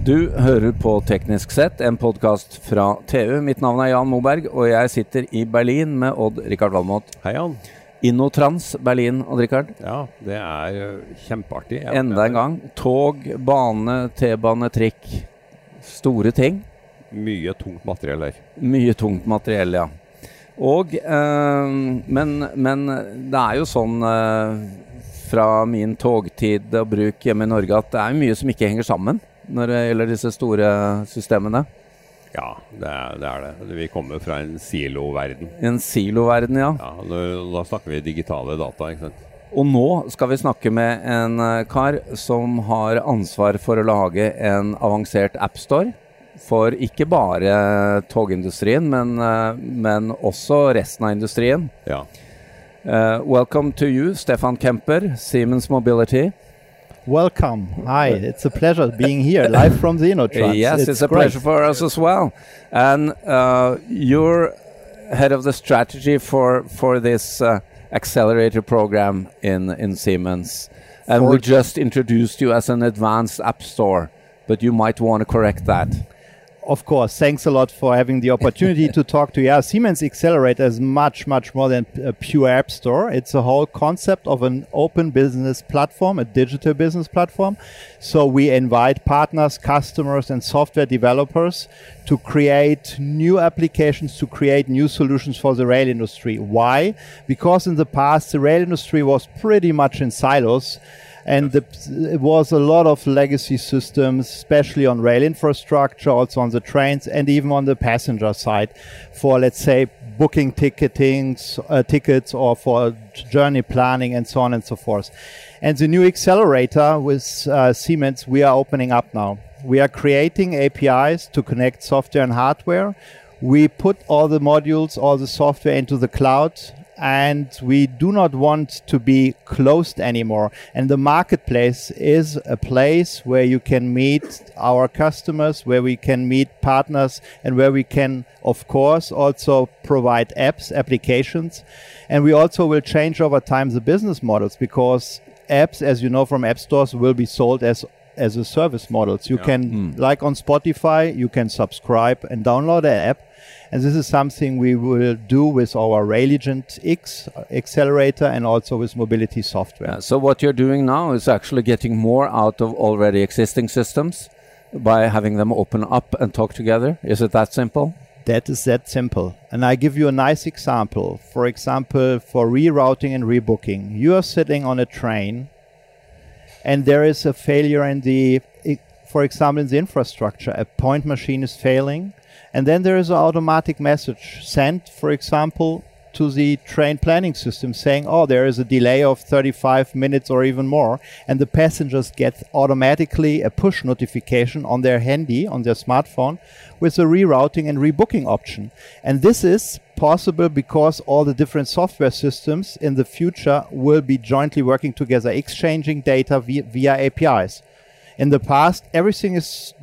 Du hører på Teknisk sett, en podkast fra TU. Mitt navn er Jan Moberg, og jeg sitter i Berlin med Odd-Rikard Valmot. Hei, Jan. Innotrans Berlin, Odd-Rikard. Ja, det er uh, kjempeartig. Jeg Enda en gang. Tog, bane, T-bane, trikk. Store ting. Mye tungt materiell her. Mye tungt materiell, ja. Og eh, men, men det er jo sånn eh, fra min togtid og bruk hjemme i Norge at det er mye som ikke henger sammen når det gjelder disse store systemene. Ja, det er det. Er det. Vi kommer fra en siloverden. En siloverden, ja. ja da, da snakker vi digitale data, ikke sant. Og nå skal vi snakke med en eh, kar som har ansvar for å lage en avansert appstore for ikke bare togindustrien, men, uh, men også resten av industrien. Ja. Uh, welcome to you, Stefan Kemper, Siemens Mobility. Welcome. Hi, it's a pleasure being here live from the InnoTrans. yes, it's, it's a great. pleasure for us as well. And uh, you're head of the strategy for for this uh, Xcelerator program in in Siemens, and for we just introduced you as an advanced app store, but you might want to correct that of course, thanks a lot for having the opportunity to talk to you. Yeah, Siemens Xcelerator is much, much more than a pure app store. It's a whole concept of an open business platform, a digital business platform. So we invite partners, customers, and software developers to create new applications, to create new solutions for the rail industry. Why? Because in the past, the rail industry was pretty much in silos and the, it was a lot of legacy systems, especially on rail infrastructure, also on the trains, and even on the passenger side, for let's say booking ticketing, uh, tickets, or for journey planning, and so on and so forth. And the new Xcelerator with uh, Siemens, we are opening up now. We are creating APIs to connect software and hardware. We put all the modules, all the software into the cloud and we do not want to be closed anymore. And the marketplace is a place where you can meet our customers, where we can meet partners, and where we can, of course, also provide apps, applications. And we also will change over time the business models because apps, as you know from app stores, will be sold as as a service models. You yeah. can, mm. like on Spotify, you can subscribe and download an app and this is something we will do with our Railigent X Xcelerator and also with mobility software. Yeah, so what you're doing now is actually getting more out of already existing systems by having them open up and talk together. Is it that simple? That is that simple. And I give you a nice example. For example, for rerouting and rebooking, you are sitting on a train and there is a failure in the, for example, in the infrastructure. A point machine is failing and then there is an automatic message sent, for example, to the train planning system saying, oh, there is a delay of 35 minutes or even more. And the passengers get automatically a push notification on their handy, on their smartphone, with a rerouting and rebooking option. And this is possible because all the different software systems in the future will be jointly working together, exchanging data via, via APIs. In the past, everything is,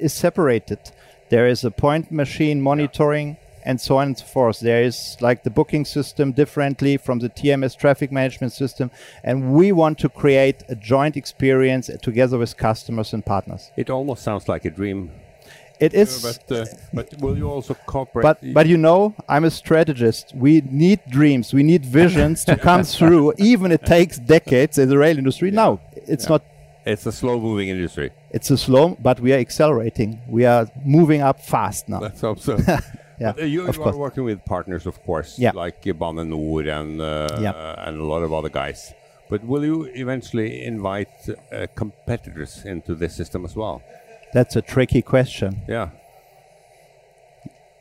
is separated there is a point machine monitoring and so on and so forth. There is like the booking system differently from the TMS traffic management system. And we want to create a joint experience together with customers and partners. It almost sounds like a dream. It is. Uh, but, uh, but will you also cooperate? But, but you know, I'm a strategist. We need dreams, we need visions to come through, even it takes decades in the rail industry. Yeah. No, it's yeah. not it's a slow moving industry. It's a slow, but we are accelerating. We are moving up fast now. Let's hope so. yeah, uh, you, you are working with partners, of course, yeah. like Bane Nor and uh, yeah. and a lot of other guys. But will you eventually invite uh, competitors into this system as well? That's a tricky question. Yeah.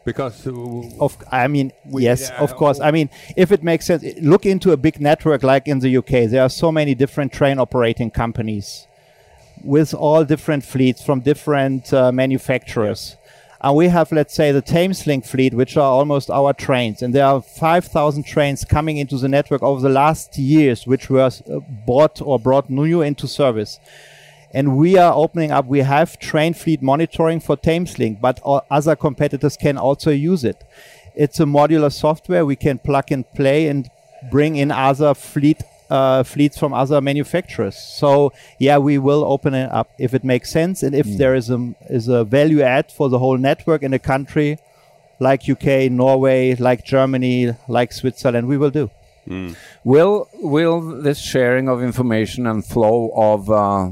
Because uh, of, I mean, yes, of course. I mean, if it makes sense, look into a big network like in the UK. There are so many different train operating companies with all different fleets from different uh, manufacturers. And we have, let's say, the Thameslink fleet, which are almost our trains. And there are 5,000 trains coming into the network over the last years, which were uh, bought or brought new into service. And we are opening up, we have train fleet monitoring for Thameslink, but other competitors can also use it. It's a modular software we can plug and play and bring in other fleet uh, fleets from other manufacturers. So yeah, we will open it up if it makes sense and if mm. there is a is a value add for the whole network in a country like UK, Norway, like Germany, like Switzerland, we will do. Mm. Will will this sharing of information and flow of uh,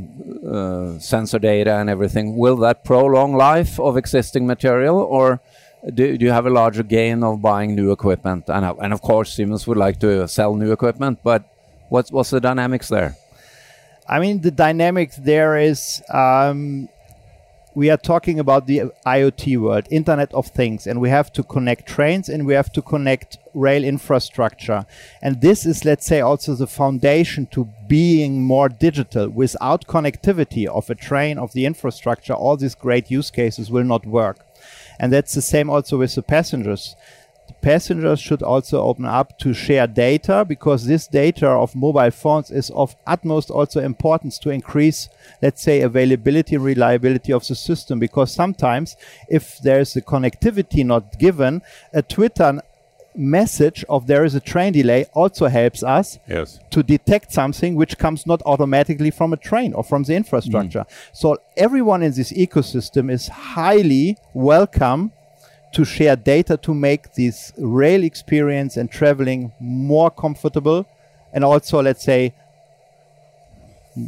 uh, sensor data and everything will that prolong life of existing material, or do, do you have a larger gain of buying new equipment? And and of course, Siemens would like to sell new equipment, but what's what's the dynamics there? I mean, the dynamics there is um, we are talking about the IoT world, Internet of Things, and we have to connect trains and we have to connect rail infrastructure. And this is, let's say, also the foundation to being more digital. Without connectivity of a train, of the infrastructure, all these great use cases will not work. And that's the same also with the passengers passengers should also open up to share data because this data of mobile phones is of utmost also importance to increase let's say availability and reliability of the system because sometimes if there's a connectivity not given a twitter message of there is a train delay also helps us yes. to detect something which comes not automatically from a train or from the infrastructure. Mm. So everyone in this ecosystem is highly welcome to share data to make this rail experience and traveling more comfortable and also, let's say,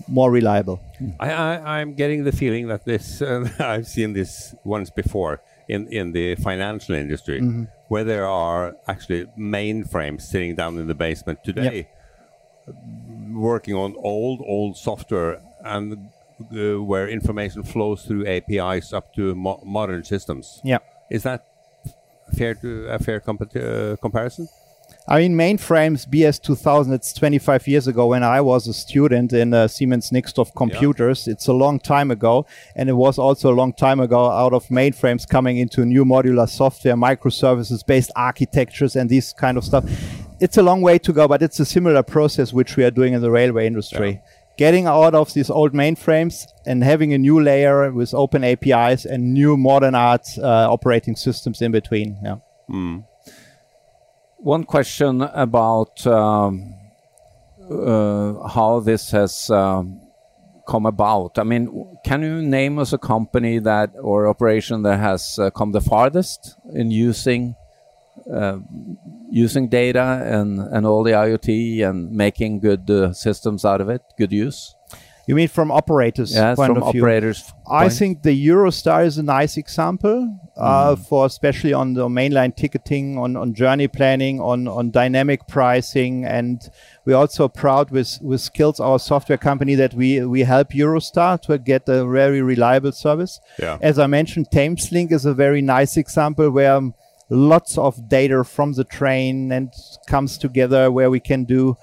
more reliable. I, am getting the feeling that this, uh, I've seen this once before in, in the financial industry, mm -hmm. where there are actually mainframes sitting down in the basement today, yep. working on old, old software and uh, where information flows through APIs up to mo modern systems. Yeah. Is that fair to a fair uh, comparison? I mean, mainframes BS 2000, it's 25 years ago when I was a student in uh, Siemens Nixdorf computers. Yeah. It's a long time ago. And it was also a long time ago out of mainframes coming into new modular software, microservices based architectures, and this kind of stuff. It's a long way to go, but it's a similar process which we are doing in the railway industry. Yeah getting out of these old mainframes and having a new layer with open APIs and new modern art uh, operating systems in between. Yeah. Mm. One question about um, uh, how this has um, come about. I mean, can you name us a company that or operation that has uh, come the farthest in using uh, using data and, and all the IoT and making good uh, systems out of it, good use? You mean from operators' yes, point from of operators. View? I think the Eurostar is a nice example uh, mm. for especially on the mainline ticketing, on, on journey planning, on, on dynamic pricing, and we're also proud with with Sqills, our software company, that we we help Eurostar to get a very reliable service. Yeah. As I mentioned, Thameslink is a very nice example where lots of data from the train and comes together where we can do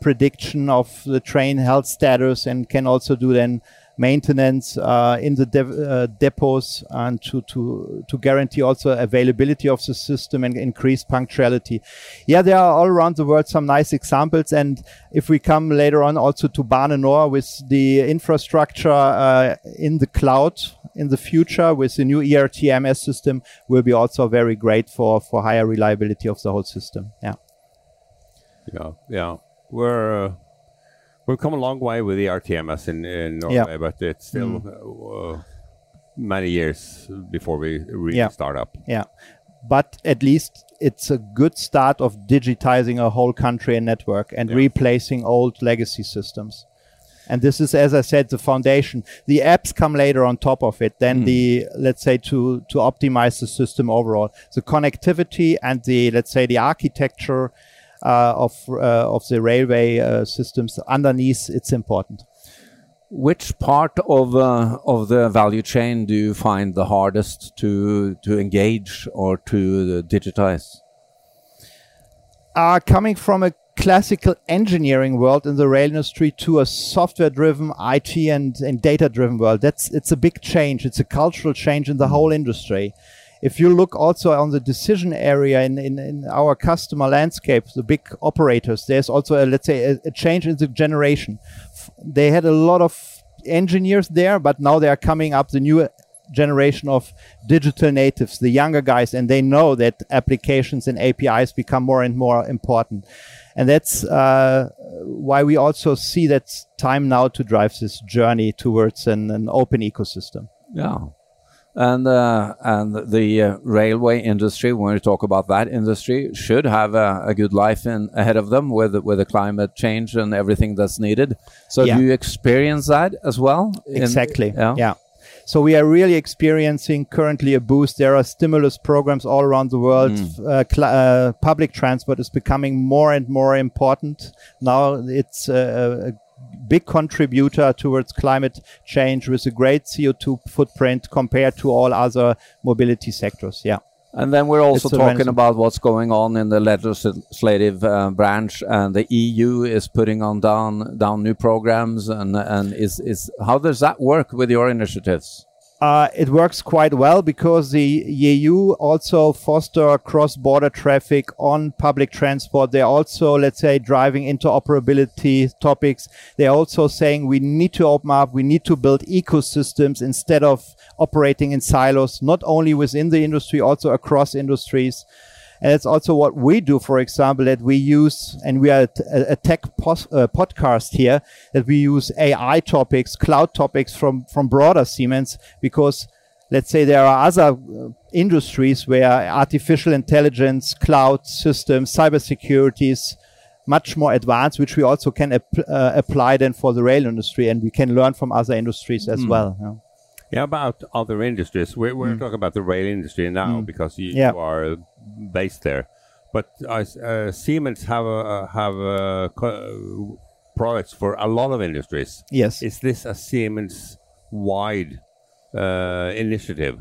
prediction of the train health status and can also do then maintenance uh, in the de uh, depots and to, to, to guarantee also availability of the system and increase punctuality. Yeah, there are all around the world some nice examples. And if we come later on also to Bane Nor with the infrastructure uh, in the cloud in the future with the new ERTMS system will be also very great for, for higher reliability of the whole system. Yeah. Yeah, yeah. We're uh, we've come a long way with the ERTMS in, in Norway, yeah. but it's still mm. uh, many years before we really yeah. start up. Yeah, but at least it's a good start of digitizing a whole country and network and yeah. replacing old legacy systems. And this is, as I said, the foundation. The apps come later on top of it. Then mm. the, let's say, to, to optimize the system overall. The connectivity and the, let's say, the architecture uh, of, uh, of the railway uh, systems underneath, it's important. Which part of uh, of the value chain do you find the hardest to to engage or to digitize? Uh, coming from a classical engineering world in the rail industry to a software driven IT and, and data driven world. That's it's a big change. It's a cultural change in the whole industry. If you look also on the decision area in, in, in our customer landscape, the big operators, there's also a, let's say a, a change in the generation. They had a lot of engineers there, but now they are coming up the new generation of digital natives, the younger guys, and they know that applications and APIs become more and more important. And that's uh, why we also see that time now to drive this journey towards an, an open ecosystem. Yeah. And uh, and the uh, railway industry, when we talk about that industry, should have a, a, good life in ahead of them with with the climate change and everything that's needed. So yeah. do you experience that as well? Exactly. yeah. yeah. So we are really experiencing currently a boost. There are stimulus programs all around the world. Mm. Uh, uh, public transport is becoming more and more important. Now it's a, a big contributor towards climate change with a great CO2 footprint compared to all other mobility sectors. Yeah. And then we're also talking about what's going on in the legislative uh, branch, and the EU is putting on down down new programs, and and is is how does that work with your initiatives? Uh, it works quite well because the EU also foster cross-border traffic on public transport. They're also, let's say, driving interoperability topics. They're also saying we need to open up, we need to build ecosystems instead of operating in silos, not only within the industry, also across industries. And it's also what we do, for example, that we use, and we are a, a tech pos, uh, podcast here, that we use AI topics, cloud topics from, from broader Siemens, because let's say there are other uh, industries where artificial intelligence, cloud systems, cybersecurity is much more advanced, which we also can ap uh, apply then for the rail industry, and we can learn from other industries as mm. well. Yeah. yeah. about other industries. We're, we're mm. talking about the rail industry now mm. because you, yeah. you are based there. But uh, Siemens have a, have a products for a lot of industries. Yes. Is this a Siemens wide uh, initiative?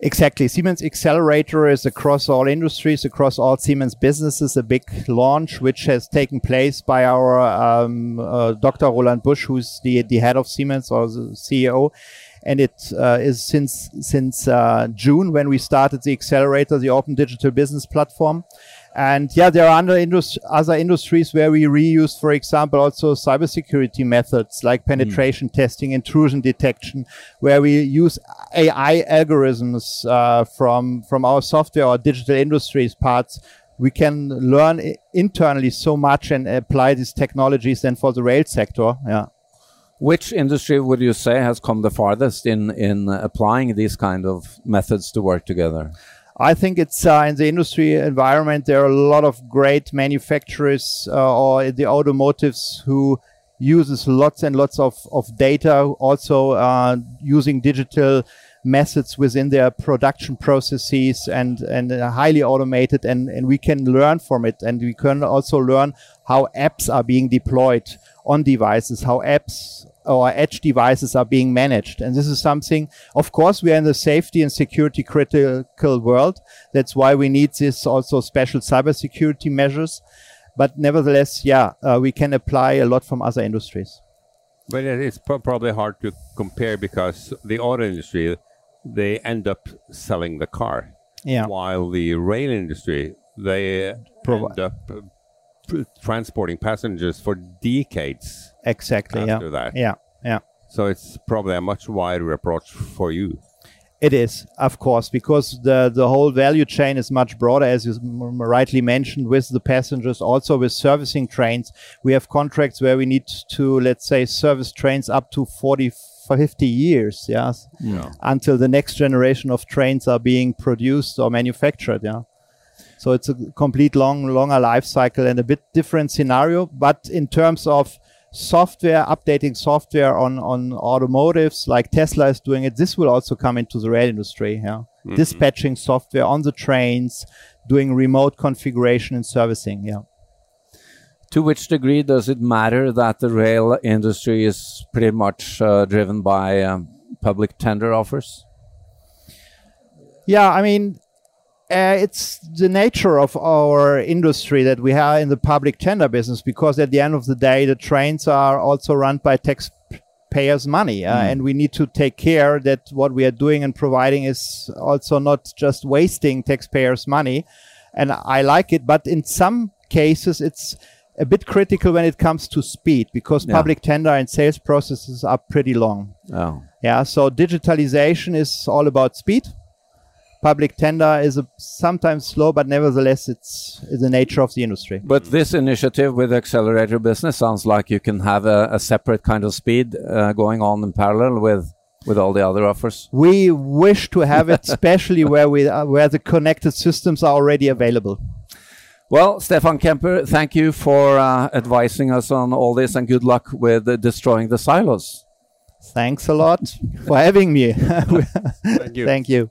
Exactly. Siemens Xcelerator is across all industries, across all Siemens businesses, a big launch which has taken place by our um, uh, Dr. Roland Busch, who's the, the head of Siemens or the CEO and it uh, is since since uh, June when we started the Xcelerator, the Open Digital Business Platform. And yeah, there are other, industri- other industries where we reuse, for example, also cybersecurity methods like hmm. penetration mm. testing, intrusion detection, where we use AI algorithms uh, from from our software or digital industries parts we can learn internally so much and apply these technologies then for the rail sector. Yeah. Which industry would you say has come the farthest in in applying these kind of methods to work together? I think it's uh, in the industry environment. There are a lot of great manufacturers uh, or the automotives who uses lots and lots of, of data, also uh, using digital methods within their production processes and and uh, highly automated and and we can learn from it and we can also learn how apps are being deployed on devices, how apps or edge devices are being managed. And this is something, of course, we are in the safety and security critical world. That's why we need this also special cybersecurity measures. But nevertheless, yeah, uh, we can apply a lot from other industries. But it's pro probably hard to compare because the auto industry, they end up selling the car. Yeah. While the rail industry, they Provi end up transporting passengers for decades. Exactly. After yeah. that. Yeah. Yeah. So it's probably a much wider approach for you. It is, of course, because the the whole value chain is much broader, as you rightly mentioned, with the passengers, also with servicing trains. We have contracts where we need to, let's say, service trains up to 40, 50 years, yes, yeah. until the next generation of trains are being produced or manufactured, yeah. So it's a complete long, longer life cycle and a bit different scenario. But in terms of software, updating software on, on automotives like Tesla is doing it, this will also come into the rail industry. Yeah. Mm-hmm. Dispatching software on the trains, doing remote configuration and servicing. Yeah. To which degree does it matter that the rail industry is pretty much uh, driven by um, public tender offers? Yeah, I mean, uh, it's the nature of our industry that we have in the public tender business because at the end of the day the trains are also run by taxpayers money uh, mm. and we need to take care that what we are doing and providing is also not just wasting taxpayers money and i like it but in some cases it's a bit critical when it comes to speed because yeah. public tender and sales processes are pretty long oh. yeah so digitalization is all about speed public tender is a, sometimes slow, but nevertheless, it's, it's the nature of the industry. But this initiative with Xcelerator business sounds like you can have a, a separate kind of speed uh, going on in parallel with with all the other offers. We wish to have it, especially where we uh, where the connected systems are already available. Well, Stefan Kemper, thank you for uh, advising us on all this, and good luck with uh, destroying the silos. Thanks a lot for having me. Thank you. Thank you.